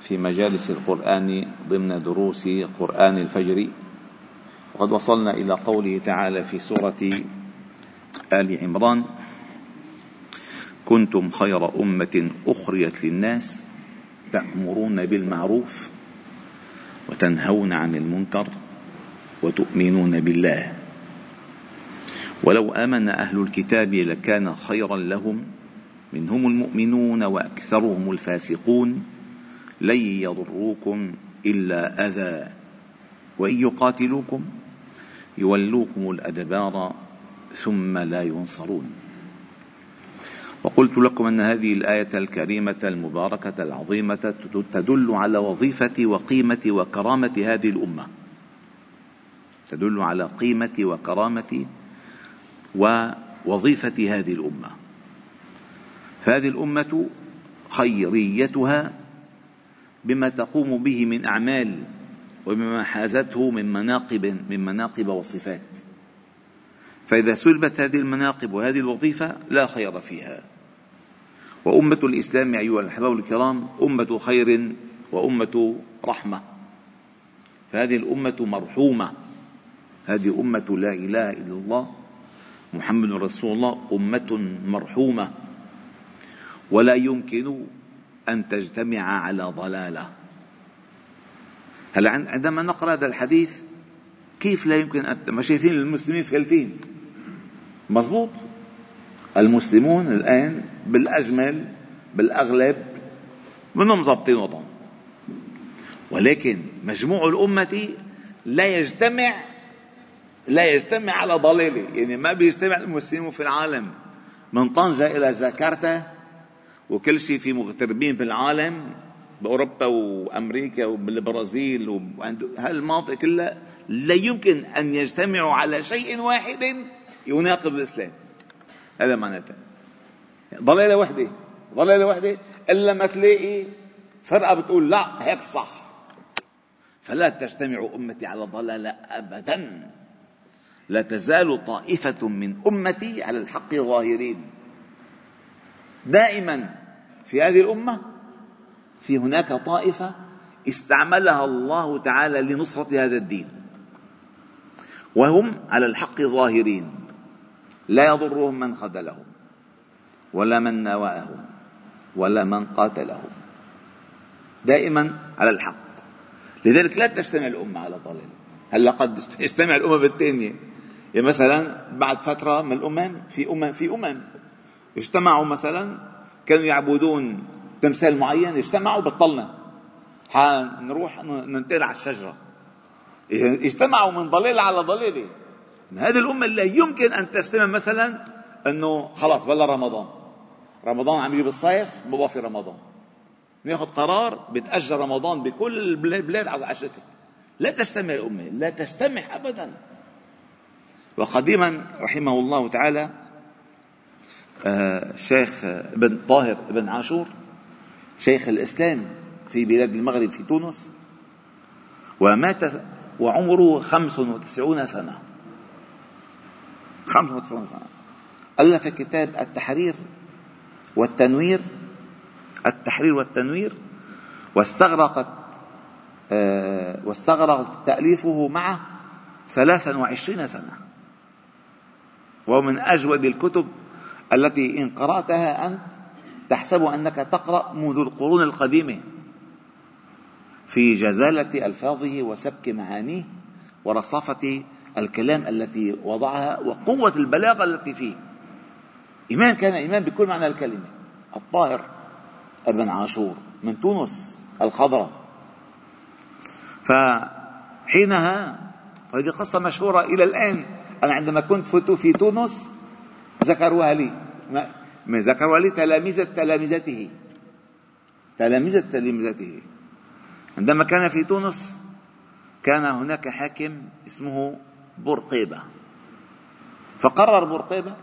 في مجالس القرآن ضمن دروس قرآن الفجر. وقد وصلنا إلى قوله تعالى في سورة آل عمران كنتم خير أمة أخرجت للناس تأمرون بالمعروف وتنهون عن المنكر وتؤمنون بالله. ولو آمن أهل الكتاب لكان خيرا لهم منهم المؤمنون وأكثرهم الفاسقون لن يضروكم إلا أذى. وإن يقاتلوكم يولوكم الأدبار ثم لا ينصرون. وقلت لكم أن هذه الآية الكريمة المباركة العظيمة تدل على وظيفة وقيمة وكرامة هذه الأمة. تدل على قيمة وكرامة ووظيفة هذه الأمة. فهذه الأمة خيريتها بما تقوم به من أعمال وبما حازته من مناقب من مناقب وصفات. فإذا سلبت هذه المناقب وهذه الوظيفة لا خير فيها. وأمة الإسلام أيها الأحباب الكرام أمة خير وأمة رحمة. فهذه الأمة مرحومة. هذه أمة لا إله إلا الله محمد رسول الله أمة مرحومة. ولا يمكن أن تجتمع على ضلالة. هلا عندما نقرأ هذا الحديث كيف لا يمكن أن ما شايفين المسلمين فلتين مضبوط المسلمون الآن بالأجمل بالأغلب منهم ضابطين وطن. ولكن مجموع الأمة لا يجتمع لا يجتمع على ضلالة. يعني ما بيجتمع المسلمون في العالم. من طنجة إلى جاكرتا وكل شيء في مغتربين بالعالم بأوروبا وأمريكا وبالبرازيل وهالمناطق كلها لا يمكن أن يجتمعوا على شيء واحد يناقض الإسلام. هذا معناته. ضلالة وحدة. ضلالة وحدة. إلا ما تلاقي فرقة بتقول لا هيك صح. فلا تجتمع أمتي على ضلالة ابدا. لا تزال طائفة من أمتي على الحق ظاهرين. دائما في هذه الأمة في هناك طائفة استعملها الله تعالى لنصرة هذا الدين. وهم على الحق ظاهرين. لا يضرهم من خذلهم ولا من ناواهم ولا من قاتلهم. دائما على الحق. لذلك لا تجتمع الأمة على ضلال. هلا قد تجتمع الأمم الثانية يعني مثلا بعد فترة من الأمم في أمم في أمم. اجتمعوا مثلا كانوا يعبدون تمثال معين اجتمعوا بطلنا حنروح ننتقل على الشجرة. اجتمعوا من ضليل على ضليلة هذه الأمة لا يمكن أن تجتمع مثلا أنه خلاص بلا رمضان. رمضان عم يجي بالصيف بابا في رمضان. ناخذ قرار بتأجل رمضان بكل البلاد على الشتاء لا تجتمع الأمة لا تجتمع أبدا. وقديما رحمه الله تعالى الشيخ ابن طاهر ابن عاشور شيخ الإسلام في بلاد المغرب في تونس ومات وعمره خمس وتسعون سنة. خمس وتسعون سنة. ألف كتاب التحرير والتنوير التحرير والتنوير واستغرقت آه، واستغرق تأليفه معه ثلاثا وعشرين سنة. وهو من أجود الكتب التي إن قرأتها أنت تحسب أنك تقرأ منذ القرون القديمة. في جزالة ألفاظه وسبك معانيه ورصافة الكلام التي وضعها وقوة البلاغة التي فيه. إمام كان إمام بكل معنى الكلمة. الطاهر ابن عاشور من تونس الخضراء فحينها وهذه قصة مشهورة إلى الآن. أنا عندما كنت في تونس ذكروها لي ما ذكروها لي تلاميذ تلامذته تلاميذ تلامذته عندما كان في تونس كان هناك حاكم اسمه برقيبة فقرر برقيبة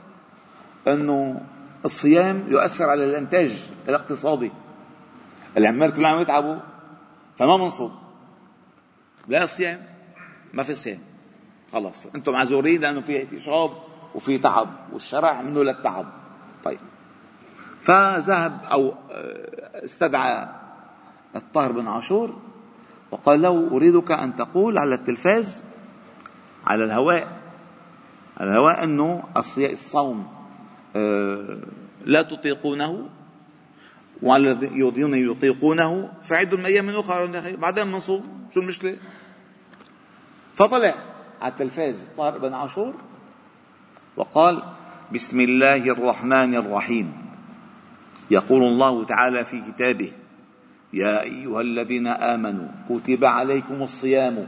أنه الصيام يؤثر على الإنتاج الاقتصادي. العمال كلهم عم يتعبوا فما منصوم لا صيام ما في صيام. خلص أنتم معذورين لأنه في في شراب. وفي تعب والشرع منه للتعب طيب فذهب أو آه، استدعى الطاهر بن عاشور وقال له أريدك أن تقول على التلفاز على الهواء على الهواء أنه الصوم آه، لا تطيقونه وعلى الذين يطيقونه فعدوا من أخرى بعدين منصوم شو المشكلة؟ فطلع على التلفاز طارق بن عاشور وقال بسم الله الرحمن الرحيم. يقول الله تعالى في كتابه يا أيها الذين آمنوا كتب عليكم الصيام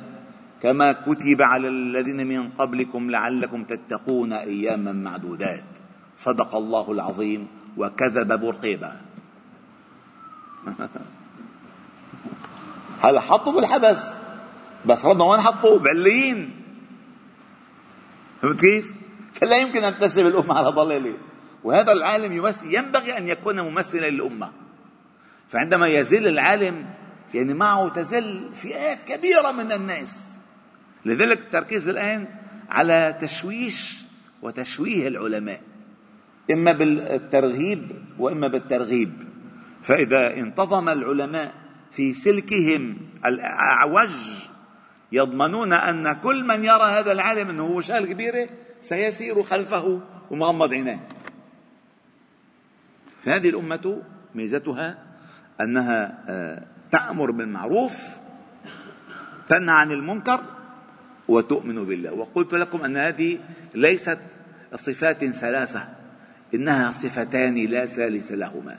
كما كتب على الذين من قبلكم لعلكم تتقون أياما معدودات. صدق الله العظيم وكذب برقيبه هلا حطوا بالحبس. بس ربنا وين حطوا بعليين. فهمت كيف؟ فلا يمكن أن تشرب الأمة على ضلاله وهذا العالم يمثل ينبغي أن يكون ممثلا للأمة. فعندما يزل العالم يعني معه تزل فئات كبيرة من الناس. لذلك التركيز الآن على تشويش وتشويه العلماء. إما بالترغيب وإما بالترغيب. فإذا انتظم العلماء في سلكهم الأعوج يضمنون أن كل من يرى هذا العالم أنه هو شغله كبيرة سيسير خلفه ومغمض عينيه فهذه الأمة ميزتها أنها آه، تأمر بالمعروف تنهى عن المنكر وتؤمن بالله. وقلت لكم أن هذه ليست صفات ثلاثة إنها صفتان لا ثالث لهما.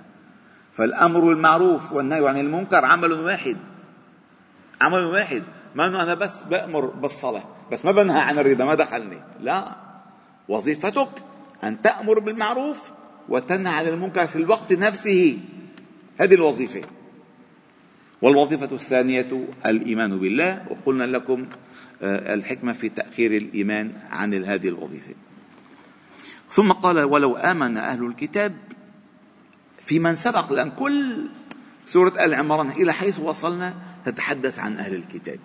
فالأمر بالمعروف والنهي عن المنكر عمل واحد عمل واحد. ما انه أنا بس بأمر بالصلاة؟ بس ما بنهى عن الربا ما دخلني. لا. وظيفتك أن تأمر بالمعروف وتنهى عن المنكر في الوقت نفسه. هذه الوظيفة. والوظيفة الثانية الإيمان بالله. وقلنا لكم آه، الحكمة في تأخير الإيمان عن هذه الوظيفة. ثم قال ولو آمن أهل الكتاب في من سبق لأن كل سورة آل عمران إلى حيث وصلنا تتحدث عن أهل الكتاب.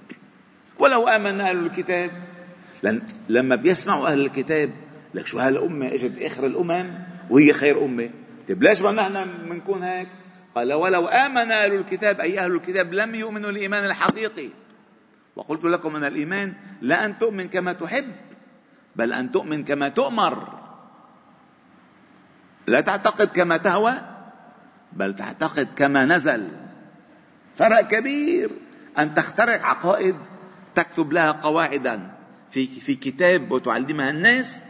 ولو آمن أهل الكتاب. لأن لما بيسمعوا أهل الكتاب لك شو هالأمة؟ إجت آخر الأمم وهي خير أمة. طيب ليش ما نحن بنكون هيك؟ قال ولو آمن أهل الكتاب أي أهل الكتاب لم يؤمنوا الإيمان الحقيقي. وقلت لكم أن الإيمان لا أن تؤمن كما تحب بل أن تؤمن كما تؤمر. لا تعتقد كما تهوى بل تعتقد كما نزل. فرق كبير أن تخترع عقائد تكتب لها قواعدا في في كتاب وتعلمها الناس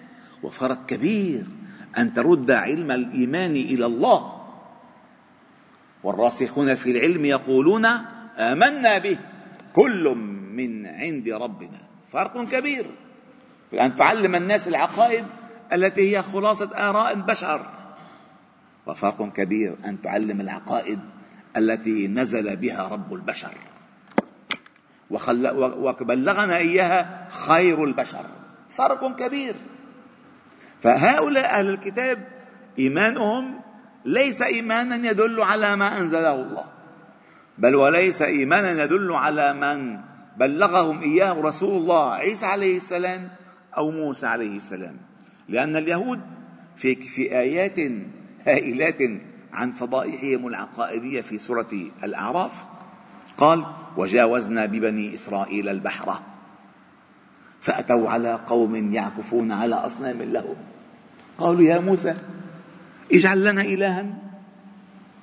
وفرق كبير أن ترد علم الإيمان إلى الله. والراسخون في العلم يقولون آمنا به كل من عند ربنا. فرق كبير ان تعلم الناس العقائد التي هي خلاصة آراء البشر. وفرق كبير أن تعلم العقائد التي نزل بها رب البشر. وبلغنا إياها خير البشر. فرق كبير. فهؤلاء أهل الكتاب إيمانهم ليس إيمانا يدل على ما أنزله الله بل وليس إيمانا يدل على من بلغهم إياه رسول الله عيسى عليه السلام أو موسى عليه السلام. لأن اليهود في في آيات هائلات عن فضائحهم العقائدية في سورة الأعراف قال وجاوزنا ببني إسرائيل البحر. فأتوا على قوم يعكفون على أصنام لهم. قالوا يا موسى اجعل لنا الها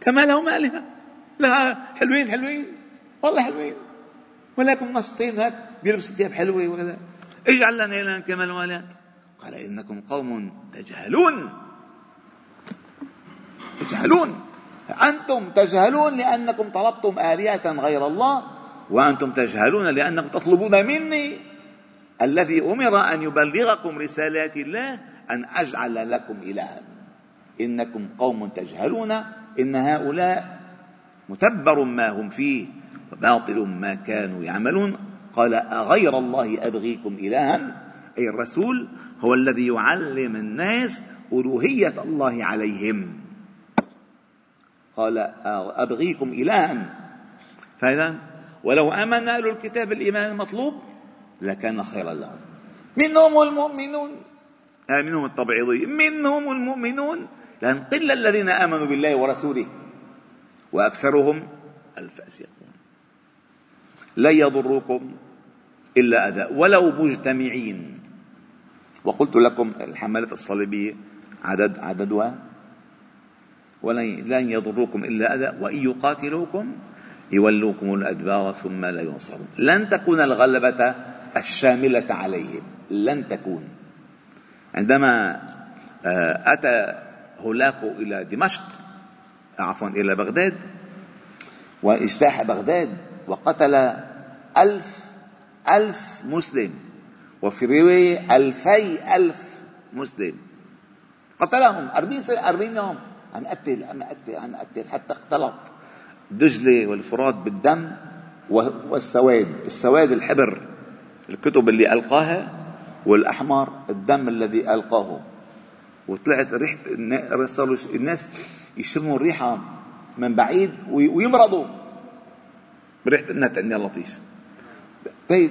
كما لهم آلهة. لا حلوين حلوين والله حلوين ولكن نشطين هيك بيلبسوا ثياب حلوة وكذا. اجعل لنا الها كما لهم آلهة. قال إنكم قوم تجهلون تجهلون. أنتم تجهلون لأنكم طلبتم آلهة غير الله وأنتم تجهلون لأنكم تطلبون مني الذي أمر أن يبلغكم رسالات الله أن أجعل لكم إلها. إنكم قوم تجهلون إن هؤلاء متبر ما هم فيه وباطل ما كانوا يعملون. قال أغير الله أبغيكم إلها؟ أي الرسول هو الذي يعلم الناس ألوهية الله عليهم. قال أبغيكم إلها. فإذا ولو آمن أهل الكتاب الإيمان المطلوب لكان خيرا لهم. منهم المؤمنون. آه منهم الطبيعي. منهم المؤمنون. لأن قل الذين آمنوا بالله ورسوله وأكثرهم الفاسقون. لن يضروكم إلا أذى. ولو مجتمعين. وقلت لكم الحملات الصليبية عدد عددها ولن لن يضروكم إلا أذى وإن يقاتلوكم يولوكم الأدبار ثم لا ينصرون. لن تكون الغلبة الشاملة عليهم. لن تكون. عندما آه، أتى هولاكو إلى دمشق عفوا إلى بغداد واجتاح بغداد وقتل ألف ألف مسلم وفي رواية ألفي ألف مسلم. قتلهم أربعين أربعين يوم. عم قتل عم قتل عم قتل حتى اختلط. دجلة والفرات بالدم والسواد. السواد الحبر الكتب اللي ألقاها والأحمر الدم الذي ألقاه. وطلعت ريحة الناس يشموا الريحة من بعيد ويمرضوا. بريحة النتن يا لطيف. طيب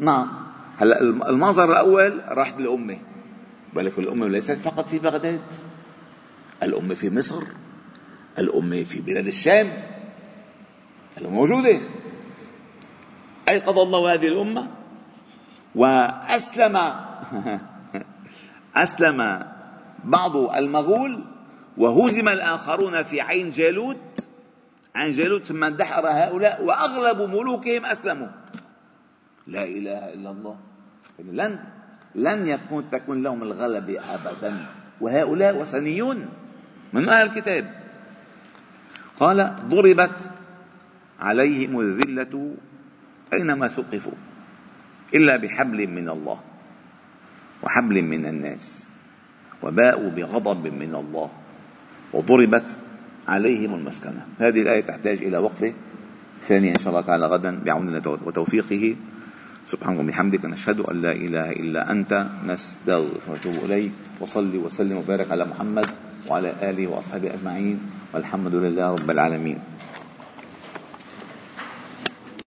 نعم. هلأ المنظر الأول راحت الامه بالك الامه ليست فقط في بغداد. الامه في مصر الامه في بلاد الشام موجودة. أيقظ الله هذه الأمة وأسلم أسلم بعض المغول وهزم الآخرون في عين جالوت. عين جالوت ثم اندحر هؤلاء وأغلب ملوكهم أسلموا. لا إله إلا الله. لن لن يكون تكون لهم الغلبة أبدا. وهؤلاء وثنيون. من أهل الكتاب. قال ضربت عليهم الذلة أينما ثقفوا إلا بحبل من الله وحبل من الناس وباءوا بغضب من الله وضربت عليهم المسكنة. هذه الآية تحتاج إلى وقفة ثانية إن شاء الله تعالى غدا بعون الله وتوفيقه. سبحانك وبحمدك نشهد أن لا إله إلا أنت نستغفرك إليك وصلي وسلم وبارك على محمد. وعلى آله وأصحابه أجمعين والحمد لله رب العالمين.